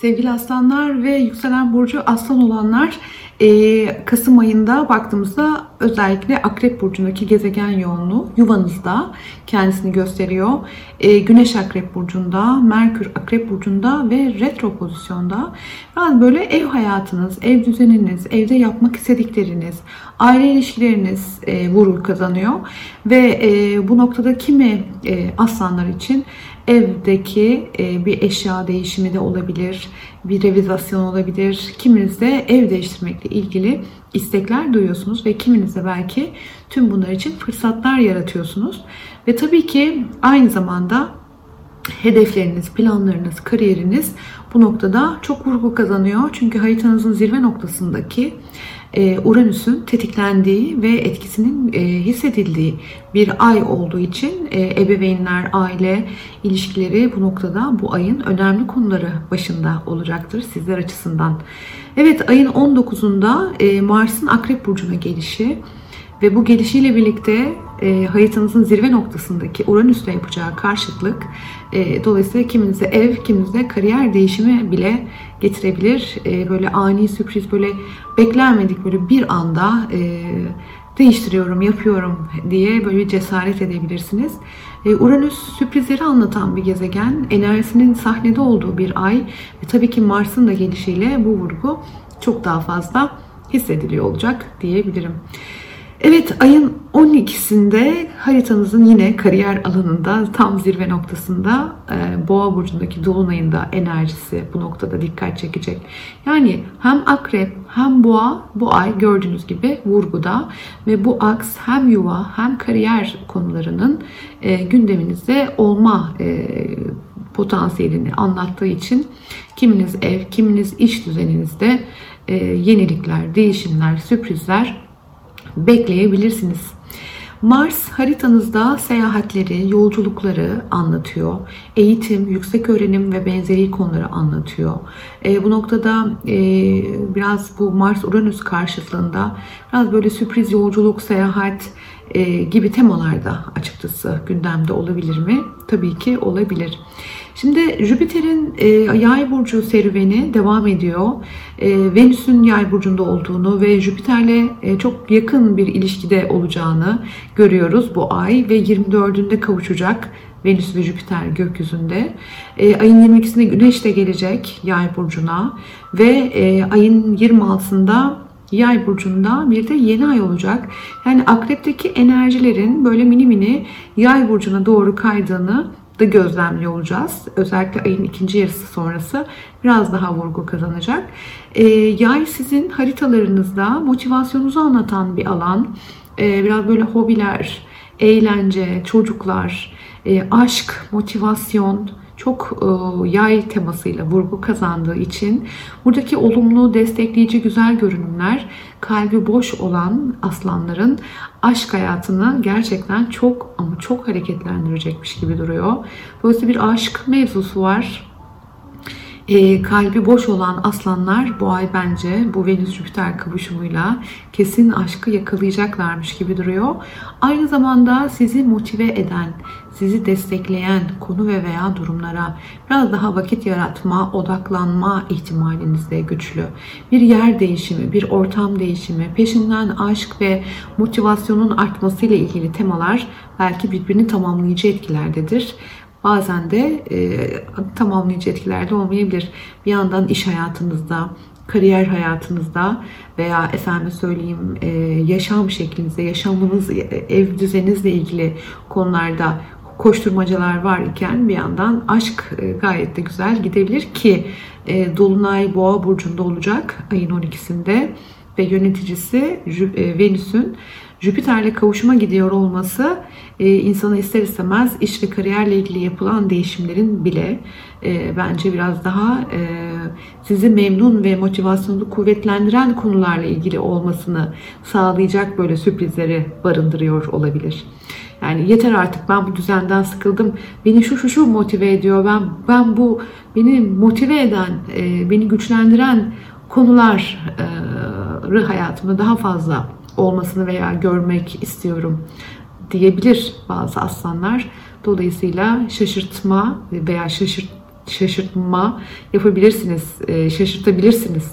Sevgili aslanlar ve yükselen burcu aslan olanlar e, Kasım ayında baktığımızda özellikle Akrep Burcu'ndaki gezegen yoğunluğu yuvanızda kendisini gösteriyor. E, Güneş Akrep Burcu'nda, Merkür Akrep Burcu'nda ve retro pozisyonda. Yani böyle ev hayatınız, ev düzeniniz, evde yapmak istedikleriniz, aile ilişkileriniz e, kazanıyor. Ve e, bu noktada kimi aslanlar için evdeki e, bir eşya değişimi de olabilir, bir revizasyon olabilir. Kiminiz de ev değiştirmekle ilgili istekler duyuyorsunuz ve kiminiz de belki tüm bunlar için fırsatlar yaratıyorsunuz. Ve tabii ki aynı zamanda hedefleriniz, planlarınız, kariyeriniz bu noktada çok vurgu kazanıyor. Çünkü haritanızın zirve noktasındaki Uranüs'ün tetiklendiği ve etkisinin e, hissedildiği bir ay olduğu için e, ebeveynler, aile ilişkileri bu noktada bu ayın önemli konuları başında olacaktır sizler açısından. Evet ayın 19'unda Mars'ın Akrep Burcu'na gelişi ve bu gelişiyle birlikte e, haritanızın zirve noktasındaki Uranüs'le yapacağı karşıtlık e, dolayısıyla kiminize ev, kiminize kariyer değişimi bile getirebilir. E, böyle ani sürpriz, böyle beklenmedik böyle bir anda e, değiştiriyorum, yapıyorum diye böyle cesaret edebilirsiniz. E, Uranüs sürprizleri anlatan bir gezegen, enerjisinin sahnede olduğu bir ay ve tabii ki Mars'ın da gelişiyle bu vurgu çok daha fazla hissediliyor olacak diyebilirim. Evet ayın 12'sinde haritanızın yine kariyer alanında tam zirve noktasında e, Boğa burcundaki dolunayında enerjisi bu noktada dikkat çekecek. Yani hem akrep hem boğa bu ay gördüğünüz gibi vurguda ve bu aks hem yuva hem kariyer konularının e, gündeminizde olma e, potansiyelini anlattığı için kiminiz ev, kiminiz iş düzeninizde yenilikler, değişimler, sürprizler bekleyebilirsiniz. Mars haritanızda seyahatleri, yolculukları anlatıyor. Eğitim, yüksek öğrenim ve benzeri konuları anlatıyor. E, bu noktada e, biraz bu Mars-Uranüs karşıtlığında biraz böyle sürpriz yolculuk, seyahat e, gibi temalarda açıkçası gündemde olabilir mi? Tabii ki olabilir. Şimdi Jüpiter'in e, yay burcu serüveni devam ediyor. E, Venüs'ün yay burcunda olduğunu ve Jüpiter'le e, çok yakın bir ilişkide olacağını görüyoruz bu ay ve 24'ünde kavuşacak Venüs ve Jüpiter gökyüzünde. E, ayın 22'sinde Güneş de gelecek yay burcuna ve e, ayın 26'sında Yay burcunda bir de yeni ay olacak. Yani akrepteki enerjilerin böyle mini mini yay burcuna doğru kaydığını da gözlemli olacağız. Özellikle ayın ikinci yarısı sonrası biraz daha vurgu kazanacak. E, yay sizin haritalarınızda motivasyonunuzu anlatan bir alan. E, biraz böyle hobiler, eğlence, çocuklar, e, aşk, motivasyon, çok e, yay temasıyla vurgu kazandığı için buradaki olumlu, destekleyici, güzel görünümler kalbi boş olan aslanların aşk hayatını gerçekten çok ama çok hareketlendirecekmiş gibi duruyor. Dolayısıyla bir aşk mevzusu var e, kalbi boş olan aslanlar bu ay bence bu Venüs-Jüpiter kavuşumuyla kesin aşkı yakalayacaklarmış gibi duruyor. Aynı zamanda sizi motive eden, sizi destekleyen konu ve veya durumlara biraz daha vakit yaratma, odaklanma ihtimaliniz de güçlü. Bir yer değişimi, bir ortam değişimi, peşinden aşk ve motivasyonun artmasıyla ilgili temalar belki birbirini tamamlayıcı etkilerdedir. Bazen de e, tamamlayıcı etkilerde olmayabilir. Bir yandan iş hayatınızda, kariyer hayatınızda veya efendim söyleyeyim e, yaşam şeklinizde, yaşamınız, ev düzeninizle ilgili konularda koşturmacalar var iken bir yandan aşk e, gayet de güzel gidebilir ki e, Dolunay Boğa burcunda olacak ayın 12'sinde ve yöneticisi e, Venüs'ün Jüpiter'le kavuşuma gidiyor olması e, insanı ister istemez iş ve kariyerle ilgili yapılan değişimlerin bile e, bence biraz daha e, sizi memnun ve motivasyonunu kuvvetlendiren konularla ilgili olmasını sağlayacak böyle sürprizleri barındırıyor olabilir. Yani yeter artık ben bu düzenden sıkıldım. Beni şu şu şu motive ediyor. Ben ben bu beni motive eden, e, beni güçlendiren konuları hayatımda daha fazla olmasını veya görmek istiyorum diyebilir bazı aslanlar. Dolayısıyla şaşırtma veya şaşırt şaşırtma yapabilirsiniz, e, şaşırtabilirsiniz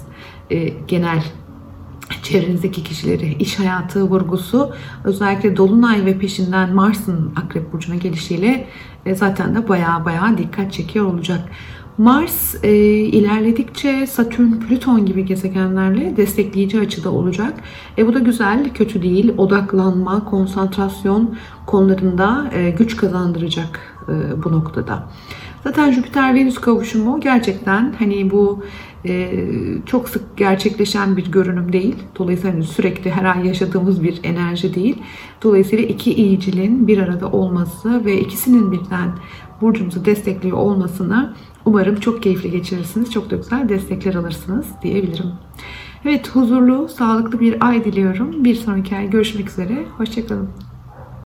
e, genel çevrenizdeki kişileri, iş hayatı vurgusu özellikle Dolunay ve peşinden Mars'ın Akrep Burcu'na gelişiyle e, zaten de baya baya dikkat çekiyor olacak. Mars e, ilerledikçe Satürn, Plüton gibi gezegenlerle destekleyici açıda olacak. E, bu da güzel, kötü değil. Odaklanma, konsantrasyon konularında e, güç kazandıracak e, bu noktada. Zaten Jüpiter-Venüs kavuşumu gerçekten hani bu e, çok sık gerçekleşen bir görünüm değil. Dolayısıyla hani sürekli her ay yaşadığımız bir enerji değil. Dolayısıyla iki iyicilin bir arada olması ve ikisinin birden burcumuzu destekliyor olmasına umarım çok keyifli geçirirsiniz. Çok da güzel destekler alırsınız diyebilirim. Evet huzurlu, sağlıklı bir ay diliyorum. Bir sonraki ay görüşmek üzere. Hoşçakalın.